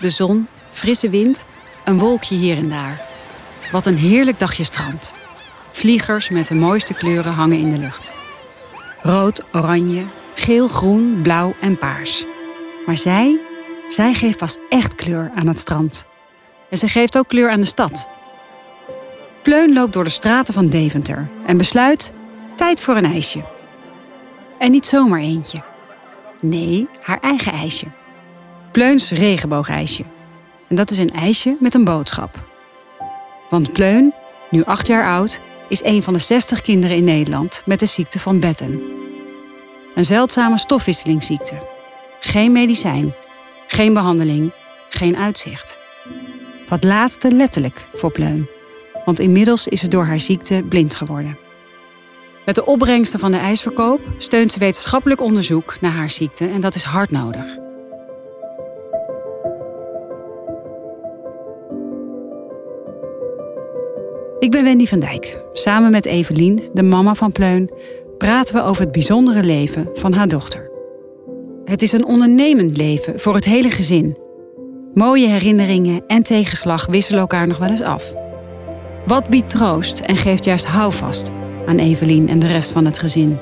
de zon, frisse wind, een wolkje hier en daar. Wat een heerlijk dagje strand. Vliegers met de mooiste kleuren hangen in de lucht. Rood, oranje, geel, groen, blauw en paars. Maar zij, zij geeft pas echt kleur aan het strand. En ze geeft ook kleur aan de stad. Pleun loopt door de straten van Deventer en besluit: tijd voor een ijsje. En niet zomaar eentje. Nee, haar eigen ijsje. Pleuns regenboogijsje. En dat is een ijsje met een boodschap. Want Pleun, nu acht jaar oud, is een van de 60 kinderen in Nederland met de ziekte van Betten. Een zeldzame stofwisselingsziekte. Geen medicijn, geen behandeling, geen uitzicht. Dat laatste letterlijk voor Pleun. Want inmiddels is ze door haar ziekte blind geworden. Met de opbrengsten van de ijsverkoop steunt ze wetenschappelijk onderzoek naar haar ziekte en dat is hard nodig. Ik ben Wendy van Dijk. Samen met Evelien, de mama van Pleun, praten we over het bijzondere leven van haar dochter. Het is een ondernemend leven voor het hele gezin. Mooie herinneringen en tegenslag wisselen elkaar nog wel eens af. Wat biedt troost en geeft juist houvast aan Evelien en de rest van het gezin?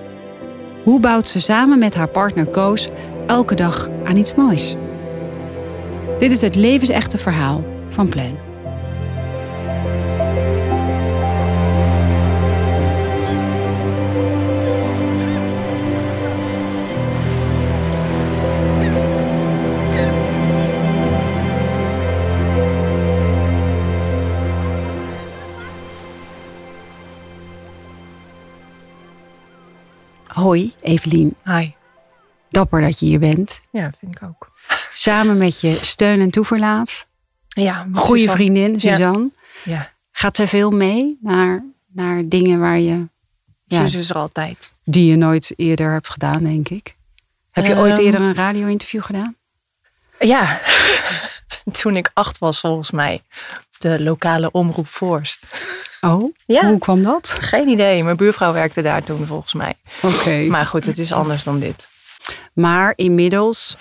Hoe bouwt ze samen met haar partner Koos elke dag aan iets moois? Dit is het levensechte verhaal van Pleun. Hoi, Evelien. Hi. Dapper dat je hier bent. Ja, vind ik ook. Samen met je steun en toeverlaat. Ja, Goede Suzanne. vriendin, Suzanne. Ja, Gaat zij veel mee naar, naar dingen waar je, ja, Suze is er altijd. die je nooit eerder hebt gedaan, denk ik? Heb je ooit Ehm. eerder een radio-interview gedaan? Ja, toen ik acht was volgens mij. De lokale omroep Forst. Oh, Ja. hoe kwam dat? Geen idee, mijn buurvrouw werkte daar toen volgens mij. Oké. Maar, Maar goed, het is anders dan dit. inmiddels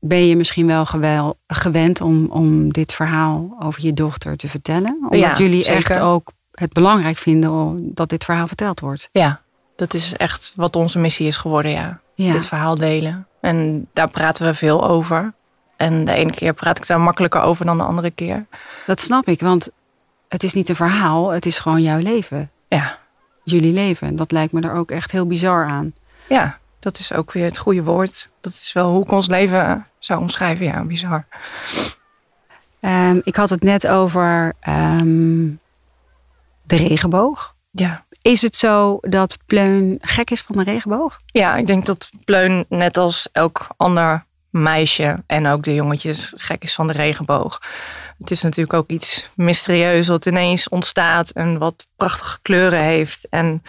ben je misschien wel gewel, gewend om, om dit verhaal over je dochter te vertellen. Omdat Ja, jullie zeker. echt ook het belangrijk vinden dat dit verhaal verteld wordt. Ja, dat is echt wat onze missie is geworden, ja. Ja. Dit verhaal delen. En daar praten we veel over. En de ene keer praat ik daar makkelijker over dan de andere keer. Dat snap ik, want het is niet een verhaal, het is gewoon jouw leven. Ja, Jullie leven. En dat lijkt me er ook echt heel bizar aan. ja dat is ook weer het goede woord. Dat is wel hoe ik ons leven zou omschrijven. Ja, bizar. Ehm, ik had het net over ehm, de regenboog. Ja. Is het zo dat Pleun gek is van de regenboog? Ja, ik denk dat Pleun net als elk ander meisje en ook de jongetjes gek is van de regenboog. Het is natuurlijk ook iets mysterieus wat ineens ontstaat en wat prachtige kleuren heeft. En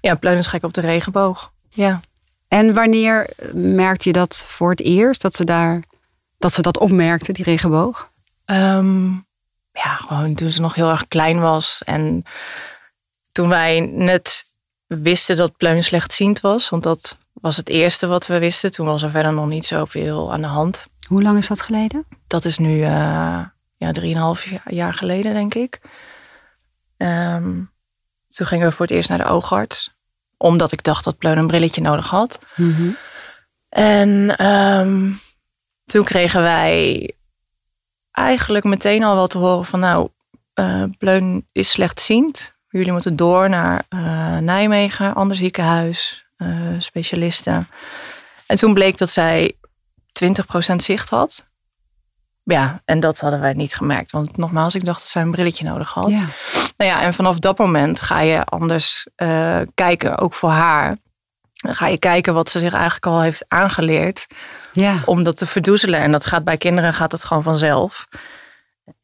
ja, Pleun is gek op de regenboog. Ja. En wanneer merkte je dat voor het eerst? Dat ze, daar, dat, ze dat opmerkte, die regenboog? Ehm, ja, gewoon toen ze nog heel erg klein was. En toen wij net wisten dat Pleun slechtziend was. Want dat was het eerste wat we wisten. Toen was er verder nog niet zoveel aan de hand. Hoe lang is dat geleden? Dat is nu eh ja, drieënhalf jaar, geleden, denk ik. Ehm, toen gingen we voor het eerst naar de oogarts. Omdat ik dacht dat Pleun een brilletje nodig had. En ehm, toen kregen wij eigenlijk meteen al wel te horen van nou, eh Pleun is slechtziend. Jullie moeten door naar eh, Nijmegen, ander ziekenhuis, specialisten. En toen bleek dat zij 20% zicht had. Ja, en dat hadden wij niet gemerkt. Want nogmaals, ik dacht dat zij een brilletje nodig had. Ja. Nou ja, en vanaf dat moment ga je anders eh, kijken, ook voor haar. Dan ga je kijken wat ze zich eigenlijk al heeft aangeleerd ja. om dat te verdoezelen. En dat gaat bij kinderen gaat het gewoon vanzelf.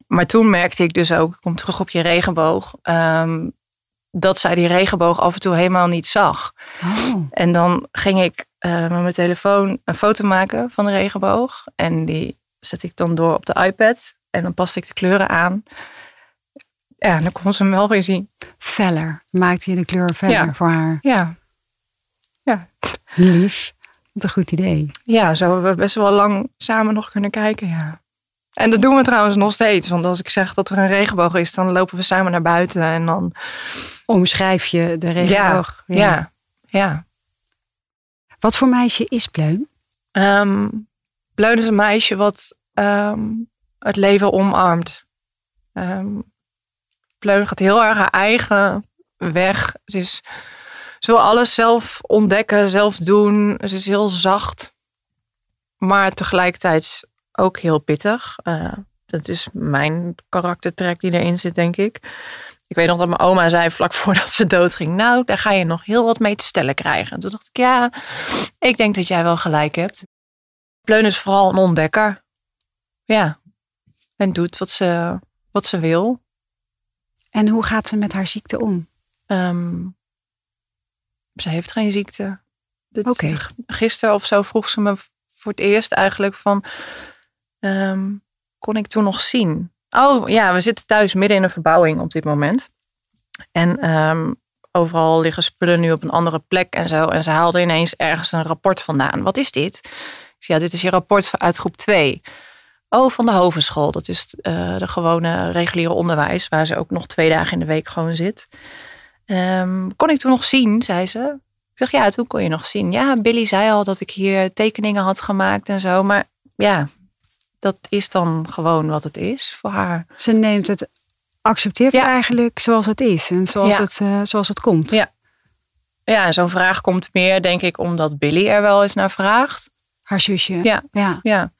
Maar toen merkte ik dus ook, ik kom terug op je regenboog, ehm, dat zij die regenboog af en toe helemaal niet zag. Oh. En dan ging ik eh, met mijn telefoon een foto maken van de regenboog. En die zet ik dan door op de iPad. En dan paste ik de kleuren aan. Ja, en dan kon ze hem wel weer zien. Feller. Maakte je de kleur feller Ja. voor haar? Ja. Ja. Lief. Wat een goed idee. ja, zo hebben we best wel lang samen nog kunnen kijken. Ja. En dat doen we trouwens nog steeds. Want als ik zeg dat er een regenboog is, dan lopen we samen naar buiten. En dan Omschrijf je de regenboog. Ja, ja. ja. Wat voor meisje is Pleun? Ehm, Bleun is een meisje wat ehm, het leven omarmt. Ehm Pleun gaat heel erg haar eigen weg. Ze, is, ze wil alles zelf ontdekken, zelf doen. Ze is heel zacht. Maar tegelijkertijd ook heel pittig. Eh, dat is mijn karaktertrek die erin zit, denk ik. Ik weet nog dat mijn oma zei vlak voordat ze doodging. Nou, daar ga je nog heel wat mee te stellen krijgen. En toen dacht ik, ja, ik denk dat jij wel gelijk hebt. Pleun is vooral een ontdekker. Ja. En doet wat ze, wat ze wil. En hoe gaat ze met haar ziekte om? Ehm, ze heeft geen ziekte. Oké. Gisteren of zo vroeg ze me voor het eerst eigenlijk van... ehm, kon ik toen nog zien? Oh ja, we zitten thuis midden in een verbouwing op dit moment. En ehm, overal liggen spullen nu op een andere plek en zo. En ze haalde ineens ergens een rapport vandaan. Wat is dit? Zei, ja, dit is je rapport uit groep 2. Oh, van de Hovenschool. Dat is eh, de gewone reguliere onderwijs... waar ze ook nog twee dagen in de week gewoon zit. Ehm, kon ik toen nog zien, zei ze. Ik zeg, ja, toen kon je nog zien. Ja, Billy zei al dat ik hier tekeningen had gemaakt en zo. Maar ja, dat is dan gewoon wat het is voor haar. Ze neemt het, accepteert het eigenlijk zoals het is en zoals, Ja. het, eh, zoals het komt. Ja. Ja, en zo'n vraag komt meer, denk ik, omdat Billy er wel eens naar vraagt. Haar zusje. Ja. ja. Ja,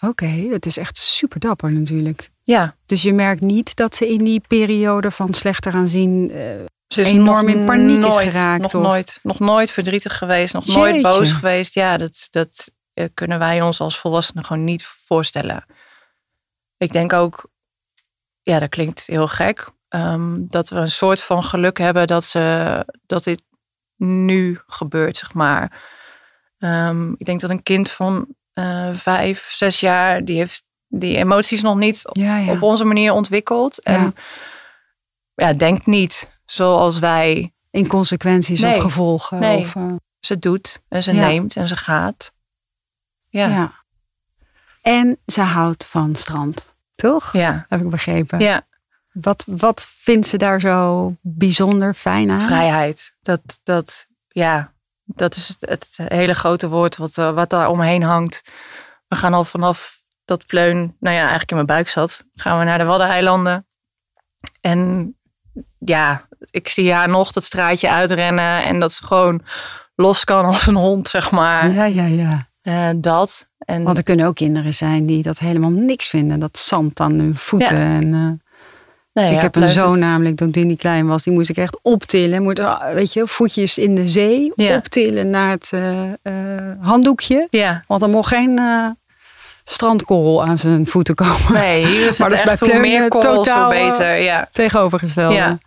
Oké, dat is echt super dapper natuurlijk. ja. Dus je merkt niet dat ze in die periode van slechter aan zien. eh, Ze is Enorm in paniek is geraakt, Nog of? nooit, nog nooit verdrietig geweest, nog nooit boos geweest. Ja, dat, dat kunnen wij ons als volwassenen gewoon niet voorstellen. Ik denk ook, ja, dat klinkt heel gek, ehm, dat we een soort van geluk hebben dat, ze, dat dit nu gebeurt, zeg maar. Ehm, ik denk dat een kind van eh, vijf, zes jaar, die heeft die emoties nog niet ja, ja. op onze manier ontwikkeld. En Ja. denkt niet zoals wij In consequenties Nee. of gevolgen. Nee. Of, eh, ze doet en ze neemt en ze gaat. Ja. En ze houdt van strand. Toch? Ja. Heb ik begrepen. ja. Wat, wat vindt ze daar zo bijzonder fijn aan? Vrijheid. Dat, dat, ja, dat is het, het hele grote woord wat, eh, wat daar omheen hangt. We gaan al vanaf dat pleun, nou ja, eigenlijk in mijn buik zat, gaan we naar de Waddeneilanden. En ja, ik zie haar nog dat straatje uitrennen en dat ze gewoon los kan als een hond, zeg maar. Ja, ja, ja. Eh, dat. En Want er kunnen ook kinderen zijn die dat helemaal niks vinden. Dat zand aan hun voeten. Ja. En, eh, nee, ik ja, heb een zoon is- namelijk, toen die klein was, die moest ik echt optillen. Moet, ah, weet je, voetjes in de zee, Ja. optillen naar het eh, handdoekje. Ja, Want er mocht geen strandkorrel aan zijn voeten komen. nee, hier is Maar het echt bij hoe meer korrels, hoe totaal, beter. Ja. Tegenovergestelde.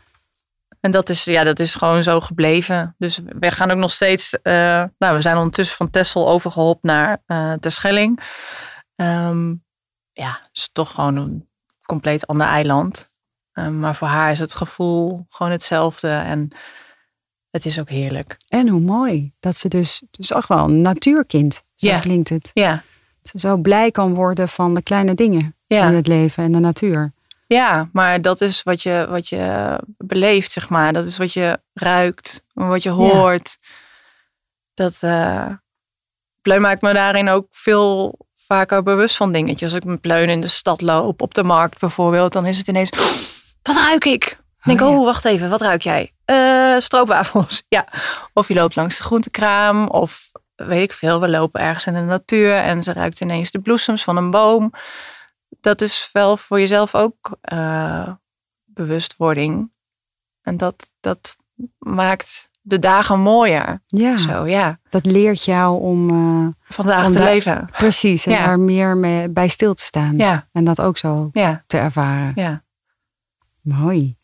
En dat is, ja, dat is gewoon zo gebleven. Dus we gaan ook nog steeds. eh, nou, we zijn ondertussen van Texel overgehopt naar eh Terschelling. Ehm ja, het is toch gewoon een compleet ander eiland. Ehm, maar voor haar is het gevoel gewoon hetzelfde. En het is ook heerlijk. En hoe mooi dat ze dus, dus ook wel een natuurkind, zo klinkt het. Ja, Ze zo blij kan worden van de kleine dingen in het leven en de natuur. Ja maar dat is wat je, wat je beleeft, zeg maar. Dat is wat je ruikt, wat je hoort. Dat Pleun maakt me daarin ook veel vaker bewust van dingetjes. Als ik met Pleun in de stad loop, op de markt bijvoorbeeld, dan is het ineens, wat ruik ik? Ik denk, Oh, oh, ja. wacht even, wat ruik jij? Eh stroopwafels, ja. Of je loopt langs de groentekraam, of weet ik veel, we lopen ergens in de natuur en ze ruikt ineens de bloesems van een boom. Dat is wel voor jezelf ook eh, bewustwording. En dat, dat maakt de dagen mooier. Ja, Zo, ja. dat leert jou om eh, Vandaag Om te leven. precies en Ja. daar meer mee, bij stil te staan. Ja, En dat ook zo ja, te ervaren. ja. Mooi.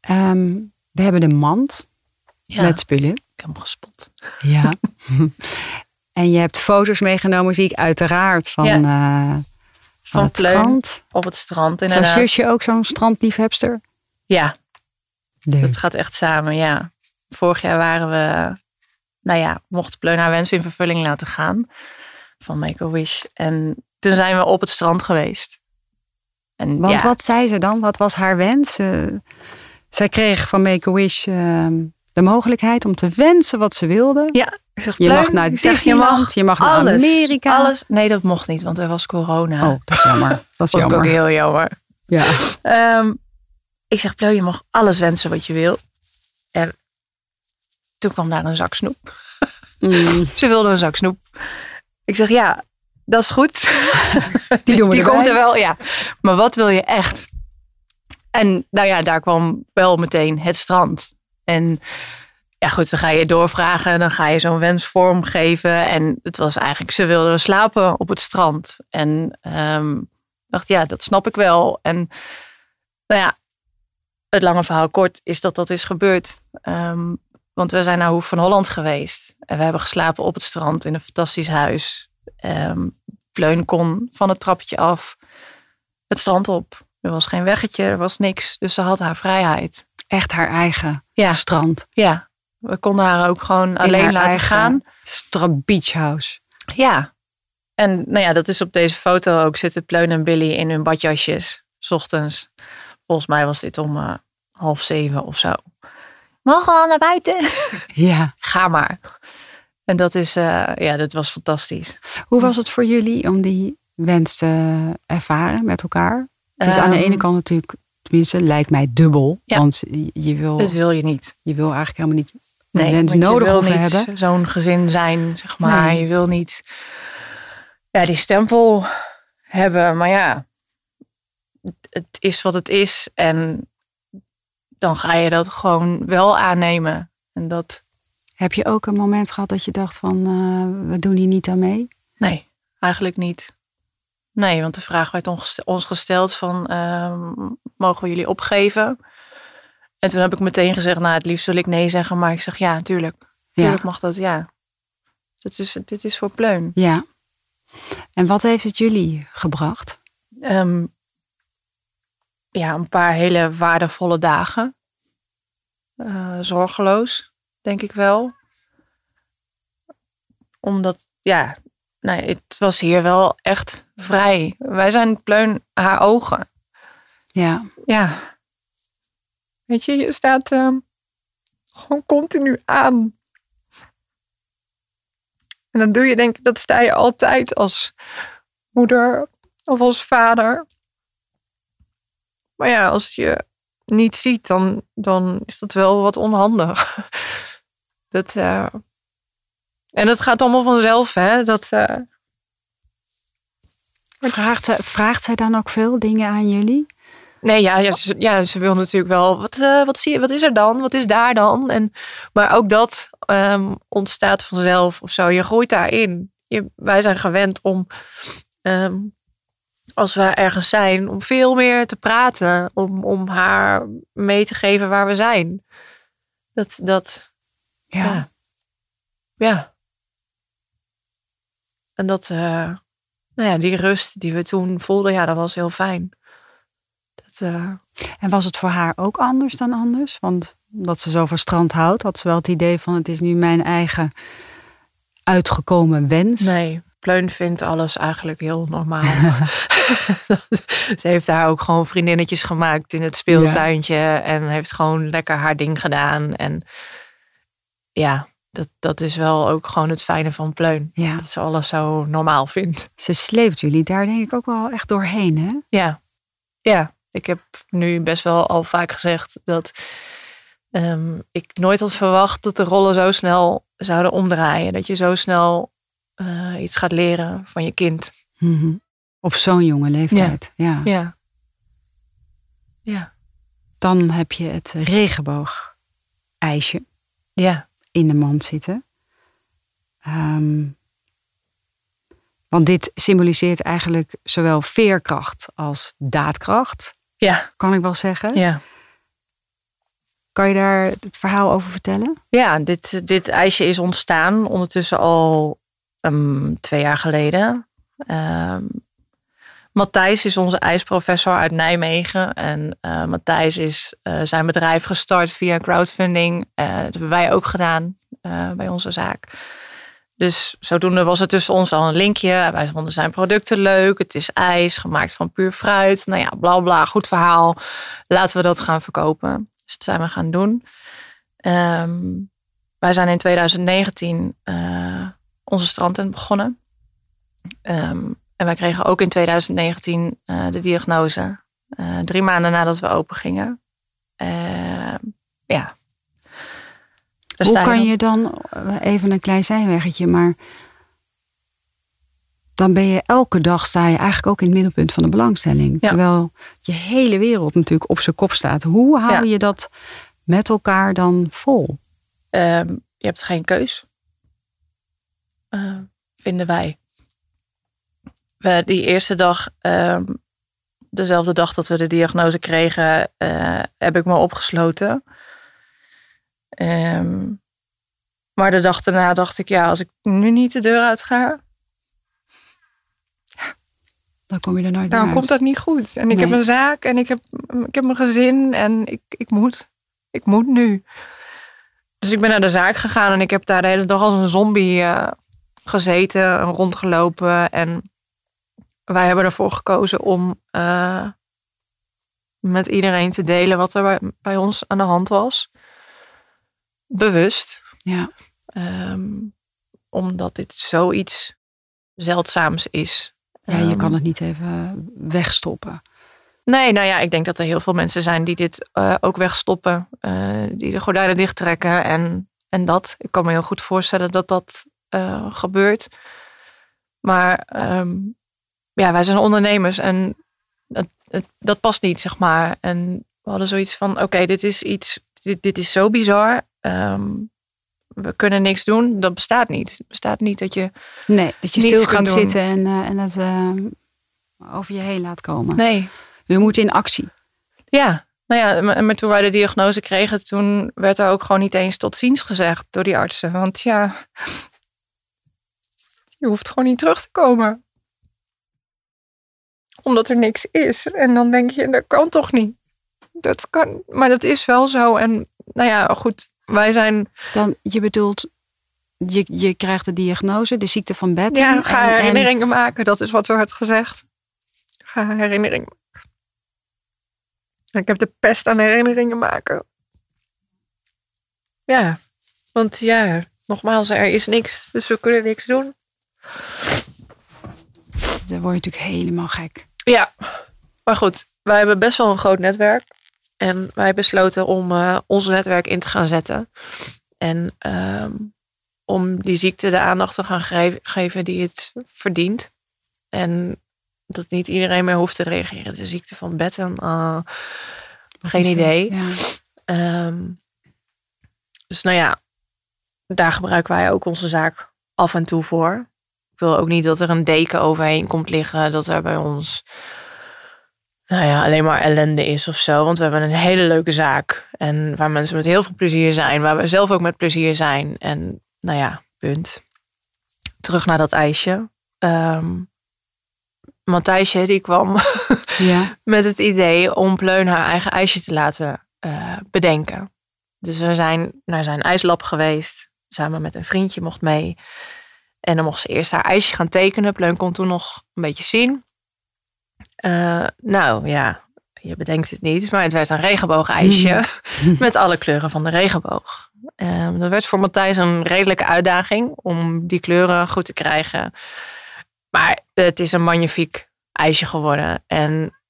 Ehm, we hebben de mand ja. met spullen. Ik heb hem gespot. Ja. en je hebt foto's meegenomen, zie ik uiteraard, van, Ja. eh, van, het Pleun. strand. Op het strand Zo'n inderdaad. zusje ook zo'n strandliefhebster? Ja, Leuk. dat gaat echt samen, ja. Vorig jaar waren we, nou ja, mocht Pleun haar wens in vervulling laten gaan van Make-A-Wish. En toen zijn we op het strand geweest. En, Want wat zei ze dan? Wat was haar wens? Uh, zij kreeg van Make-A-Wish uh, de mogelijkheid om te wensen wat ze wilde. Ja, ik zeg, je mag naar Disneyland, je mag, je mag naar Amerika. Alles. Nee, dat mocht niet, want er was corona. Oh, dat is jammer. Dat is jammer. ook heel jammer. Ja. Um, ik zeg, Pleu, je mag alles wensen wat je wil. En toen kwam daar een zak snoep. Mm. ze wilde een zak snoep. Ik zeg, ja, dat is goed. Die, doen we die komt er wel, ja. Maar wat wil je echt? En nou ja, daar kwam wel meteen het strand. En ja, goed, dan ga je doorvragen. Dan ga je zo'n wens vormgeven. En het was eigenlijk, ze wilden slapen op het strand. En um, dacht, ja, dat snap ik wel. En nou ja, het lange verhaal kort is dat dat is gebeurd. Ehm, want we zijn naar Hoef van Holland geweest. En we hebben geslapen op het strand in een fantastisch huis. Um, Pleun kon van het trappetje af het strand op. Er was geen weggetje, er was niks. Dus ze had haar vrijheid. Echt haar eigen strand. Ja, we konden haar ook gewoon alleen laten gaan. Strand Beach House. Ja. En nou ja, dat is op deze foto ook. Zitten Pleun en Billy in hun badjasjes. S ochtends. Volgens mij was dit om uh, half zeven of zo. Mogen we al naar buiten? Ja. Ga maar. En dat is, uh, ja, dat was fantastisch. Hoe was het voor jullie om die wens te ervaren met elkaar? Het is aan de ene ehm, kant natuurlijk, tenminste, lijkt mij dubbel. Ja. Want je wil. Dat wil je niet. Je wil eigenlijk helemaal niet een nee, wens nodig je hebben. Zo'n gezin zijn, zeg maar. Je wil niet ja, die stempel hebben. Maar ja, het is wat het is. En dan ga je dat gewoon wel aannemen. En dat... Heb je ook een moment gehad dat je dacht van uh, we doen hier niet aan mee? Nee, eigenlijk niet. Nee, want de vraag werd ons gesteld van uh, mogen we jullie opgeven? En toen heb ik meteen gezegd, nou het liefst wil ik nee zeggen, maar ik zeg ja, tuurlijk. Tuurlijk mag dat, ja. Dat is, dit is voor pleun. Ja. En wat heeft het jullie gebracht? Um, ja, een paar hele waardevolle dagen. Uh, zorgeloos, denk ik wel. Omdat, ja, nee, het was hier wel echt vrij. Wij zijn pleun haar ogen. Ja. Ja. Weet je, je staat uh, gewoon continu aan. En dan doe je denk ik, dat sta je altijd als moeder of als vader. Maar ja, als je niet ziet, dan, dan is dat wel wat onhandig. dat, uh... En dat gaat allemaal vanzelf, hè? Dat, uh... vraagt, vraagt zij dan ook veel dingen aan jullie? Nee, ja, ja, ze, ja, ze wil natuurlijk wel. Wat, uh, wat, zie je, wat is er dan? Wat is daar dan? En, maar ook dat um, ontstaat vanzelf of zo. Je groeit daarin. Je, wij zijn gewend om um, als we ergens zijn, om veel meer te praten, om, om haar mee te geven waar we zijn. Dat, dat, ja. ja. En dat, uh, nou ja, die rust die we toen voelden, ja, dat was heel fijn. Dat, uh... En was het voor haar ook anders dan anders? Want dat ze zo van strand houdt, had ze wel het idee van het is nu mijn eigen uitgekomen wens. Nee, Pleun vindt alles eigenlijk heel normaal. ze heeft daar ook gewoon vriendinnetjes gemaakt in het speeltuintje. En heeft gewoon lekker haar ding gedaan. En ja, dat, dat is wel ook gewoon het fijne van Pleun. Ja. Dat ze alles zo normaal vindt. Ze sleept jullie daar denk ik ook wel echt doorheen, hè? Ja, ja. Ik heb nu best wel al vaak gezegd dat um, ik nooit had verwacht dat de rollen zo snel zouden omdraaien. Dat je zo snel uh, iets gaat leren van je kind. Mm Op zo'n jonge leeftijd. Ja. ja. ja. Dan heb je het regenboog-ijsje ja. In de mand zitten. Um, want dit symboliseert eigenlijk zowel veerkracht als daadkracht. Ja. Kan ik wel zeggen. Ja. Kan je daar het verhaal over vertellen? Ja, dit, dit ijsje is ontstaan ondertussen al um, twee jaar geleden. Um, Matthijs is onze ijsprofessor uit Nijmegen. En uh, Matthijs is uh, zijn bedrijf gestart via crowdfunding. Uh, dat hebben wij ook gedaan bij onze zaak. Dus zodoende was het tussen ons al een linkje. Wij vonden zijn producten leuk. Het is ijs, gemaakt van puur fruit. Nou ja, bla bla, goed verhaal. Laten we dat gaan verkopen. Dus dat zijn we gaan doen. Ehm, wij zijn in 2019 uh, onze strandtent begonnen. Ehm, en wij kregen ook in 2019 uh, de diagnose. Uh, drie maanden nadat we open gingen. Ehm, ja. Hoe kan je dan, even een klein zijweggetje, maar dan ben je elke dag sta je eigenlijk ook in het middelpunt van de belangstelling. Ja. Terwijl je hele wereld natuurlijk op zijn kop staat. Hoe hou ja. je dat met elkaar dan vol? Um, je hebt geen keus. Vinden wij. We, die eerste dag, um, dezelfde dag dat we de diagnose kregen, uh, heb ik me opgesloten. Um, maar de dag daarna dacht ik, ja, als ik nu niet de deur uit ga, dan kom je er nooit Dan komt dat niet goed. En ik heb een zaak en ik heb, ik heb mijn gezin en ik, ik moet. Ik moet nu. Dus ik ben naar de zaak gegaan en ik heb daar de hele dag als een zombie uh, gezeten en rondgelopen. En wij hebben ervoor gekozen om uh, met iedereen te delen wat er bij, bij, ons aan de hand was. Bewust. Ja. Um, omdat dit zoiets zeldzaams is. Ja, je kan het niet even wegstoppen. Nee, nou ja, ik denk dat er heel veel mensen zijn die dit uh, ook wegstoppen. Uh, die de gordijnen dichttrekken en, en dat. Ik kan me heel goed voorstellen dat dat gebeurt. Maar um, ja, wij zijn ondernemers en dat, dat past niet, zeg maar. En we hadden zoiets van, oké, dit is iets, dit, dit is zo bizar. Um, we kunnen niks doen. Dat bestaat niet. Het bestaat niet dat je. Nee, dat je stil gaat zitten en, uh, en het uh, over je heen laat komen. Nee. We moeten in actie. Ja, nou ja, maar toen wij de diagnose kregen, toen werd er ook gewoon niet eens tot ziens gezegd door die artsen. Want ja, je hoeft gewoon niet terug te komen. Omdat er niks is. En dan denk je, dat kan toch niet. Dat kan, maar dat is wel zo. En nou ja, goed, wij zijn. Dan, je bedoelt, je, je krijgt de diagnose, de ziekte van Betten. Ja, ga herinneringen maken. Dat is wat er werd gezegd. Ga herinneringen maken. Ik heb de pest aan herinneringen maken. Ja, want ja, nogmaals, er is niks. Dus we kunnen niks doen. Dan word je natuurlijk helemaal gek. Ja, maar goed, wij hebben best wel een groot netwerk. En wij besloten om uh, ons netwerk in te gaan zetten. En um, om die ziekte de aandacht te gaan geven die het verdient. En dat niet iedereen meer hoeft te reageren. De ziekte van Betten, uh, geen idee. Ja. Um, dus nou ja, daar gebruiken wij ook onze zaak af en toe voor. Ik wil ook niet dat er een deken overheen komt liggen. Dat er bij ons nou ja, alleen maar ellende is of zo. Want we hebben een hele leuke zaak. En waar mensen met heel veel plezier zijn. Waar we zelf ook met plezier zijn. En nou ja, punt. Terug naar dat ijsje. Um, Matthijsje die kwam ja. met het idee om Pleun haar eigen ijsje te laten uh, bedenken. Dus we zijn naar zijn ijslab geweest. Samen met een vriendje mocht mee. En dan mocht ze eerst haar ijsje gaan tekenen. Pleun kon toen nog een beetje zien. Uh, nou ja, je bedenkt het niet, maar het werd een regenboogijsje met alle kleuren van de regenboog. Um, dat werd voor Matthijs een redelijke uitdaging om die kleuren goed te krijgen. Maar het is een magnifiek ijsje geworden. En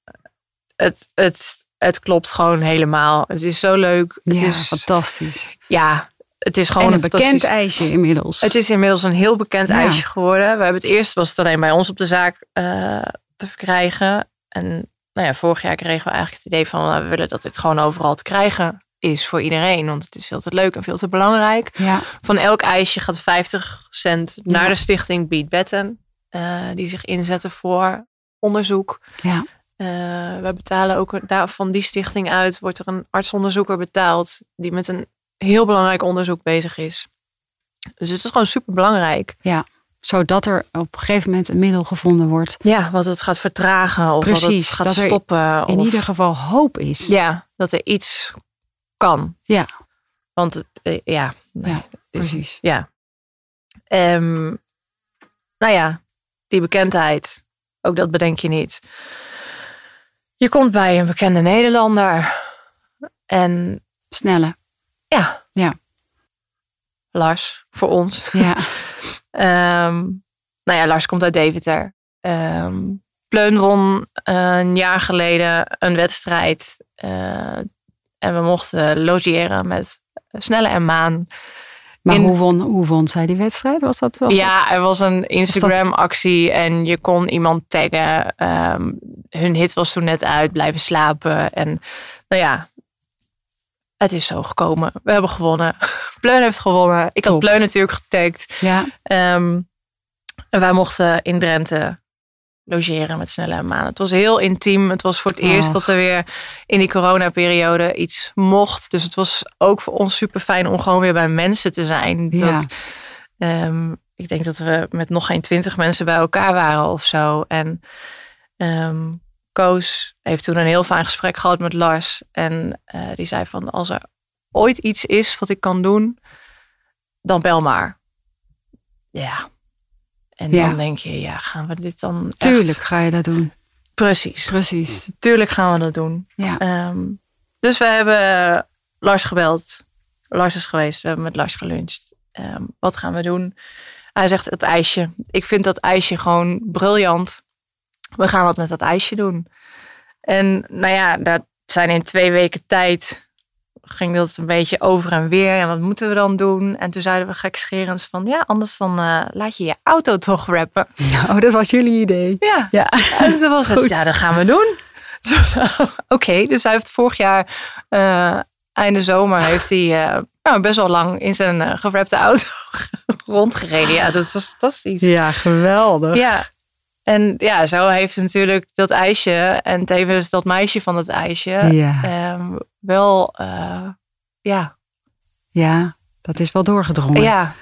het, het, het klopt gewoon helemaal. Het is zo leuk. Het ja, is fantastisch. Ja, het is gewoon en een, bekend ijsje inmiddels. Het is inmiddels een heel bekend ijsje geworden. We hebben het eerst was het alleen bij ons op de zaak uh, te verkrijgen. En nou ja, vorig jaar kregen we eigenlijk het idee van nou, we willen dat dit gewoon overal te krijgen is voor iedereen. Want het is veel te leuk en veel te belangrijk. Ja. Van elk ijsje gaat 50 cent naar de stichting Beat Betten. Uh, die zich inzetten voor onderzoek. Ja. Uh, we betalen ook daar, van die stichting uit, wordt er een artsonderzoeker betaald die met een heel belangrijk onderzoek bezig is. Dus het is gewoon super belangrijk. Ja zodat er op een gegeven moment een middel gevonden wordt. Ja, wat het gaat vertragen of Precies, wat het gaat dat stoppen. in ieder geval hoop is. Ja, dat er iets kan. Ja. Want het, eh, ja, ja precies. Ja. Ehm, nou ja, die bekendheid, ook dat bedenk je niet. Je komt bij een bekende Nederlander en Snelle. Ja, Ja. Lars voor ons. Ja. Ehm, nou ja, Lars komt uit Deventer. Ehm Pleun won eh, een jaar geleden een wedstrijd. eh, en we mochten logeren met Snelle en Maan. Maar In- hoe, won, hoe won zij die wedstrijd? Was dat, was ja, er was een Instagram-actie en je kon iemand taggen. Ehm, hun hit was toen net uit, blijven slapen. En nou ja, het is zo gekomen. We hebben gewonnen. Pleun heeft gewonnen. Ik had. Pleun natuurlijk getagd. Ja. Ehm, en wij mochten in Drenthe logeren met Snelle en Maan. Het was heel intiem. Het was voor het eerst Och. dat er weer in die coronaperiode iets mocht. Dus het was ook voor ons super fijn om gewoon weer bij mensen te zijn. Ja. Dat, ehm, ik denk dat we met nog geen twintig mensen bij elkaar waren of zo. En ehm, Koos heeft toen een heel fijn gesprek gehad met Lars. En eh, die zei van als er ooit iets is wat ik kan doen, dan bel maar. Ja. En Ja. dan denk je, ja, gaan we dit dan echt- Tuurlijk ga je dat doen. Precies. Precies. Tuurlijk gaan we dat doen. Ja. Ehm, dus we hebben Lars gebeld. Lars is geweest. We hebben met Lars geluncht. Ehm, wat gaan we doen? Hij zegt het ijsje. Ik vind dat ijsje gewoon briljant. We gaan wat met dat ijsje doen. En nou ja, dat zijn in twee weken tijd ging dat een beetje over en weer. En wat moeten we dan doen? En toen zeiden we gekscherend van ja, anders dan eh, laat je je auto toch rappen. Oh, dat was jullie idee. Ja, Ja. en toen was het, ja, dat gaan we doen. Dus, eh, Oké, dus hij heeft vorig jaar, eh, einde zomer, heeft hij nou, best wel lang in zijn uh, gewrapte auto rondgereden. Ja, dat was fantastisch. Ja, geweldig. Ja. En ja, zo heeft natuurlijk dat ijsje en tevens dat meisje van dat ijsje Ja. ehm, wel, eh, ja, Ja, dat is wel doorgedrongen. ja,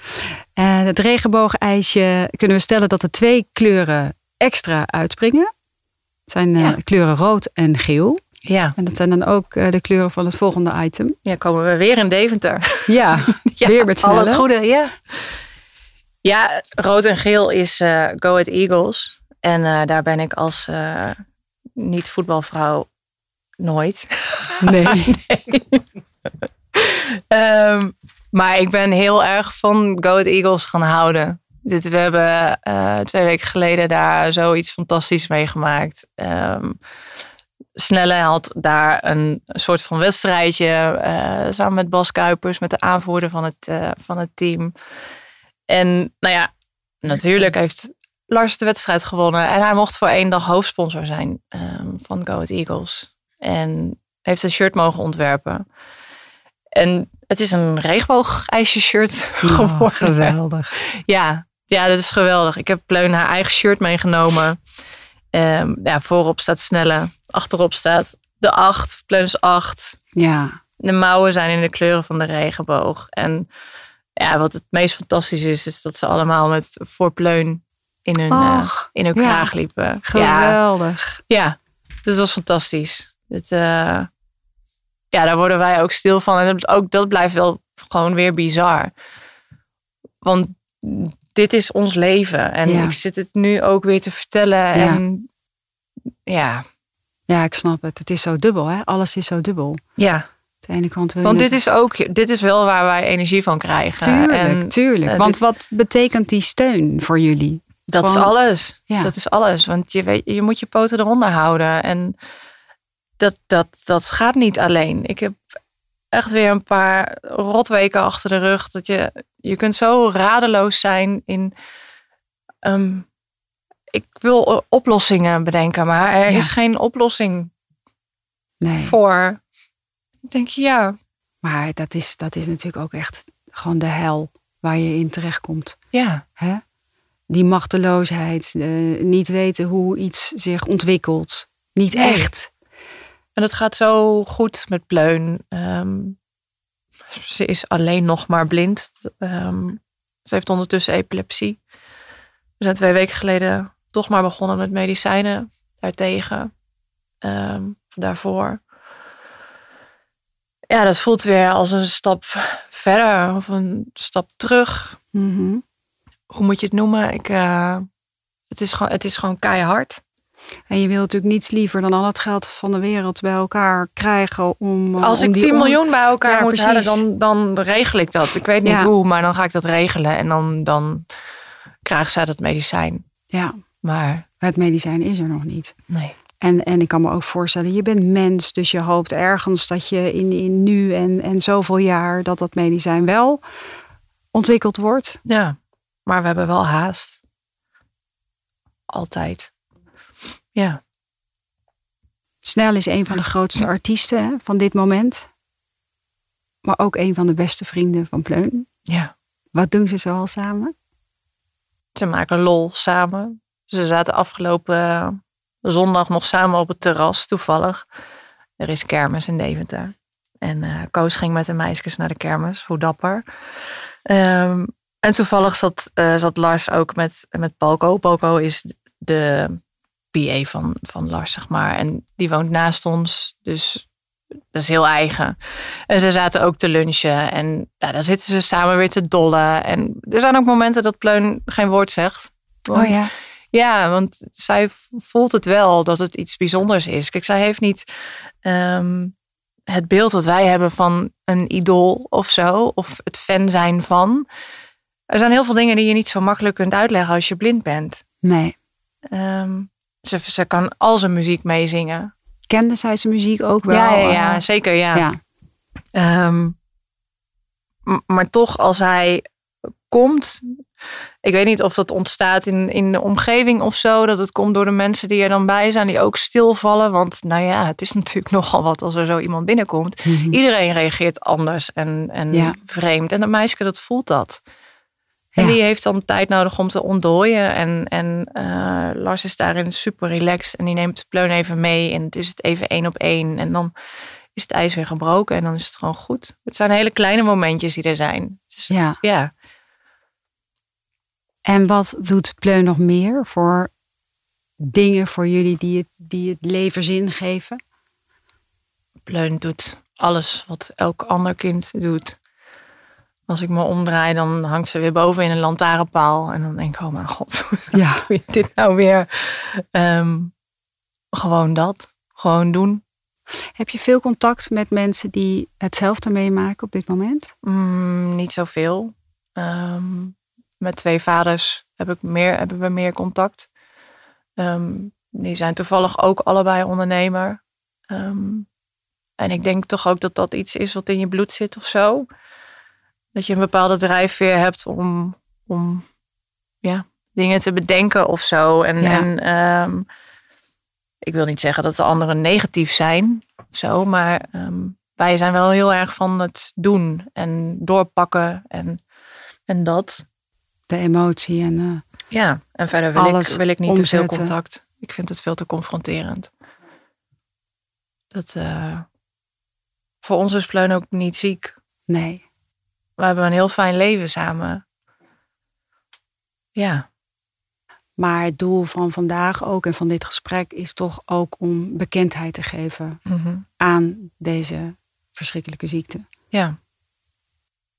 Eh, het regenboogijsje kunnen we stellen dat er twee kleuren extra uitspringen. Het zijn eh, Ja. kleuren rood en geel. ja. En dat zijn dan ook de kleuren van het volgende item. Ja, komen we weer in Deventer. Ja, Ja, weer met al het goede, ja. Ja, rood en geel is eh, Go Ahead Eagles. En eh, daar ben ik als eh, niet-voetbalvrouw nooit. Nee. Ehm, maar ik ben heel erg van Go Ahead Eagles gaan houden. Dit, we hebben eh, twee weken geleden daar zoiets fantastisch meegemaakt. Ehm Snelle had daar een soort van wedstrijdje samen met Bas Kuipers, met de aanvoerder van het, van het team. En nou ja, natuurlijk heeft Lars de wedstrijd gewonnen. En hij mocht voor één dag hoofdsponsor zijn ehm, van Go Ahead Eagles. En heeft een shirt mogen ontwerpen. En het is een regenboogijsje shirt Oh, geworden. geweldig. Ja, ja, dat is geweldig. Ik heb Pleun haar eigen shirt meegenomen. Ehm, ja, voorop staat Snelle. Achterop staat de 8. Pleun is 8. Ja, De mouwen zijn in de kleuren van de regenboog. En ja, wat het meest fantastisch is, is dat ze allemaal met voor Pleun in hun, eh, Och, in hun ja. kraag liepen. Geweldig. ja, dus dat was fantastisch. Het, eh, ja, daar worden wij ook stil van. En ook dat blijft wel gewoon weer bizar. Want dit is ons leven. En Ja. ik zit het nu ook weer te vertellen. En ja, Ja, ik snap het. Het is zo dubbel, hè? Alles is zo dubbel. ja. De ene kant want het- dit is ook, dit is wel waar wij energie van krijgen. Tuurlijk, En tuurlijk. eh, Want dit- wat betekent die steun voor jullie? Dat is alles. Ja. Dat is alles. Want je, weet, je moet je poten eronder houden. En dat, dat, dat gaat niet alleen. Ik heb echt weer een paar rotweken achter de rug. Dat je, je kunt zo radeloos zijn in... ehm, ik wil oplossingen bedenken, maar er Ja. is geen oplossing Nee. voor. Dan denk je, ja, Maar dat is, dat is natuurlijk ook echt gewoon de hel waar je in terechtkomt. ja, Hè? Die machteloosheid, eh, niet weten hoe iets zich ontwikkelt. Niet Nee. echt. En het gaat zo goed met Pleun. Ehm, ze is alleen nog maar blind. Ehm, ze heeft ondertussen epilepsie. We zijn twee weken geleden toch maar begonnen met medicijnen daartegen. Ehm, daarvoor. Ja, dat voelt weer als een stap verder of een stap terug. Mhm. Hoe moet je het noemen? Ik, uh, het, is gewoon, het is gewoon keihard. En je wilt natuurlijk niets liever dan al het geld van de wereld bij elkaar krijgen om. Als om ik die 10 on- miljoen bij elkaar Ja, moet precies. halen, dan, dan regel ik dat. Ik weet niet Ja. hoe, maar dan ga ik dat regelen. En dan, dan krijgt zij dat medicijn. Ja, Maar het medicijn is er nog niet. nee. En, en ik kan me ook voorstellen, je bent mens, dus je hoopt ergens dat je in, in nu en, en zoveel jaar dat dat medicijn wel ontwikkeld wordt. Ja, maar we hebben wel haast. Altijd. Ja. Snel is een van de grootste artiesten van dit moment. Maar ook een van de beste vrienden van Pleun. Ja. Wat doen ze zoal samen? Ze maken lol samen. Ze zaten afgelopen eh, zondag nog samen op het terras, toevallig. Er is kermis in Deventer. En eh Koos ging met de meisjes naar de kermis, hoe dapper. Ehm, en toevallig zat, eh, zat Lars ook met, met Palco. Palco is de PA van, van Lars, zeg maar. En die woont naast ons, dus dat is heel eigen. En ze zaten ook te lunchen en ja, dan zitten ze samen weer te dollen. En er zijn ook momenten dat Pleun geen woord zegt. Want- oh ja. ja, want zij voelt het wel dat het iets bijzonders is. Kijk, zij heeft niet ehm, het beeld dat wij hebben van een idool of zo, of het fan zijn van. Er zijn heel veel dingen die je niet zo makkelijk kunt uitleggen als je blind bent. Nee. Ehm, ze, ze kan al zijn muziek meezingen. Kende zij zijn muziek ook wel? ja, ja, ja, zeker ja. ja. Ehm, maar toch, als hij komt. Ik weet niet of dat ontstaat in, in de omgeving of zo. Dat het komt door de mensen die er dan bij zijn, die ook stilvallen. Want nou ja, het is natuurlijk nogal wat als er zo iemand binnenkomt. Mhm. Iedereen reageert anders en, en Ja. vreemd. En dat meisje, dat voelt dat. En Ja. die heeft dan tijd nodig om te ontdooien. En, en eh, Lars is daarin super relaxed. En die neemt de pleun even mee. En het is het even één op één. En dan is het ijs weer gebroken. En dan is het gewoon goed. Het zijn hele kleine momentjes die er zijn. Dus, ja. ja. En wat doet Pleun nog meer voor dingen voor jullie die het, die het leven zin geven? Pleun doet alles wat elk ander kind doet. Als ik me omdraai, dan hangt ze weer boven in een lantaarnpaal. En dan denk ik, oh mijn god, Ja. doe je dit nou weer? Ehm, gewoon dat. Gewoon doen. Heb je veel contact met mensen die hetzelfde meemaken op dit moment? Mm, niet zoveel. Ehm, met twee vaders heb ik meer, hebben we meer contact. Ehm, die zijn toevallig ook allebei ondernemer. En ik denk toch ook dat dat iets is wat in je bloed zit of zo. Dat je een bepaalde drijfveer hebt om, om ja, dingen te bedenken of zo. En, Ja. en ehm, ik wil niet zeggen dat de anderen negatief zijn, zo, maar ehm, wij zijn wel heel erg van het doen en doorpakken en, en dat. De emotie en eh, Ja, en verder wil, ik, wil ik niet te veel contact. Ik vind het veel te confronterend. Dat, eh, voor ons is Pleun ook niet ziek. nee. We hebben een heel fijn leven samen. Ja, Maar het doel van vandaag ook en van dit gesprek is toch ook om bekendheid te geven mhm. aan deze verschrikkelijke ziekte. ja.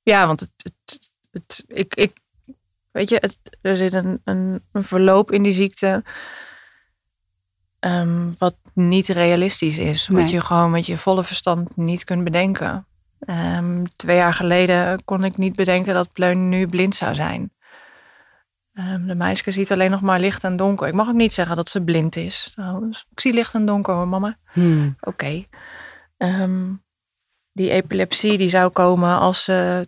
Ja, want het, het, het, ik, ik, weet je, het, er zit een, een, een verloop in die ziekte. ehm, wat niet realistisch is. Wat Nee. je gewoon met je volle verstand niet kunt bedenken. Ehm, twee jaar geleden kon ik niet bedenken dat Pleun nu blind zou zijn. Ehm, de meisje ziet alleen nog maar licht en donker. Ik mag ook niet zeggen dat ze blind is. trouwens. Ik zie licht en donker hoor, mama. Oké. Ehm, die epilepsie die zou komen als ze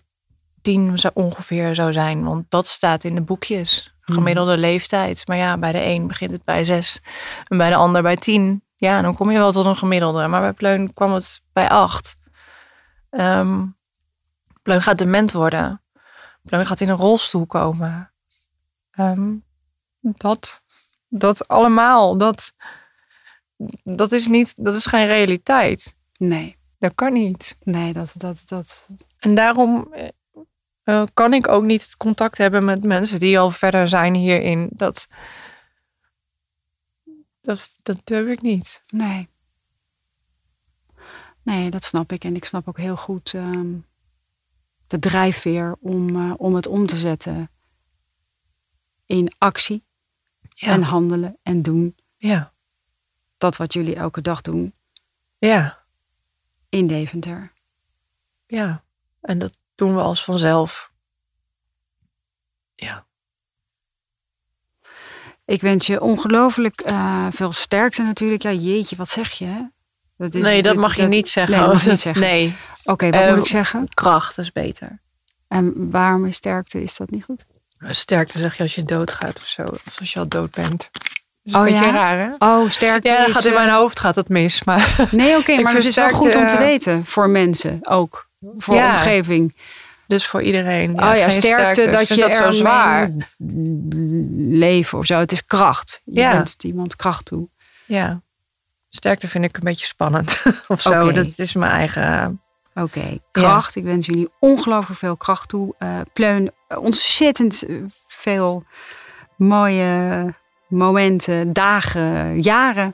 tien zo ongeveer zou zijn. Want dat staat in de boekjes. Gemiddelde leeftijd. Maar ja, bij de een begint het bij zes. En bij de ander bij tien. Ja, dan kom je wel tot een gemiddelde. Maar bij Pleun kwam het bij acht. Pleun gaat dement worden. Pleun gaat in een rolstoel komen. Ehm, dat, dat allemaal, dat, dat is niet, dat is geen realiteit. Nee, Dat kan niet. nee, dat, dat, dat. En daarom eh, eh, kan ik ook niet contact hebben met mensen die al verder zijn hierin. Dat, dat, dat durf ik niet. Nee. Nee, dat snap ik. En ik snap ook heel goed ehm, de drijfveer om, eh, om het om te zetten in actie Ja. en handelen en doen. ja. Dat wat jullie elke dag doen Ja. in Deventer. Ja. En dat doen we als vanzelf. Ja. Ik wens je ongelooflijk eh, veel sterkte natuurlijk. Ja, jeetje, wat zeg je? Hè? Dat is- nee, dat dit- mag je niet zeggen. Nee, mag niet zeggen. Nee, Oké, wat Eh, moet ik zeggen? kracht is beter. En waarom is sterkte? Is dat niet goed? Sterkte zeg je als je doodgaat of zo. Of als je al dood bent. Dat is Oh een beetje ja? raar, hè? Oh, sterkte Ja, dat is... gaat in eh, mijn hoofd gaat het mis. Maar Nee, oké, maar het is wel goed om te eh, weten voor mensen ook. Voor Ja. omgeving. dus voor iedereen. oh ja, sterkte, dat je dat zo zwaar. leven of zo. Het is kracht. Je Ja. wenst iemand kracht toe. Ja. Sterkte vind ik een beetje spannend. of zo. Dat is mijn eigen. Oké, kracht. Ik wens jullie ongelooflijk veel kracht toe. Eh, Pleun, ontzettend veel mooie momenten, dagen, jaren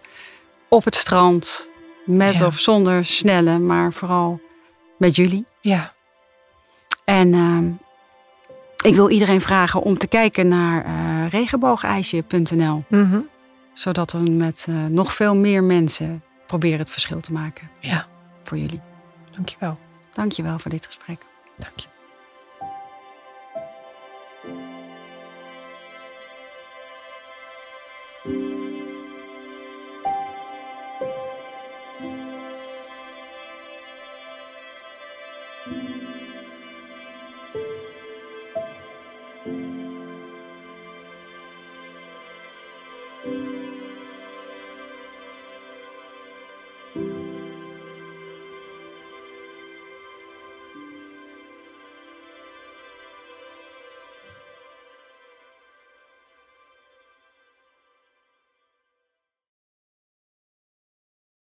op het strand. Met Ja. of zonder snelle, maar vooral met jullie. Ja. En ehm, ik wil iedereen vragen om te kijken naar eh regenboogijsje.nl. Zodat we met eh, nog veel meer mensen proberen het verschil te maken Ja. voor jullie. Dankjewel. Dankjewel voor dit gesprek. Dank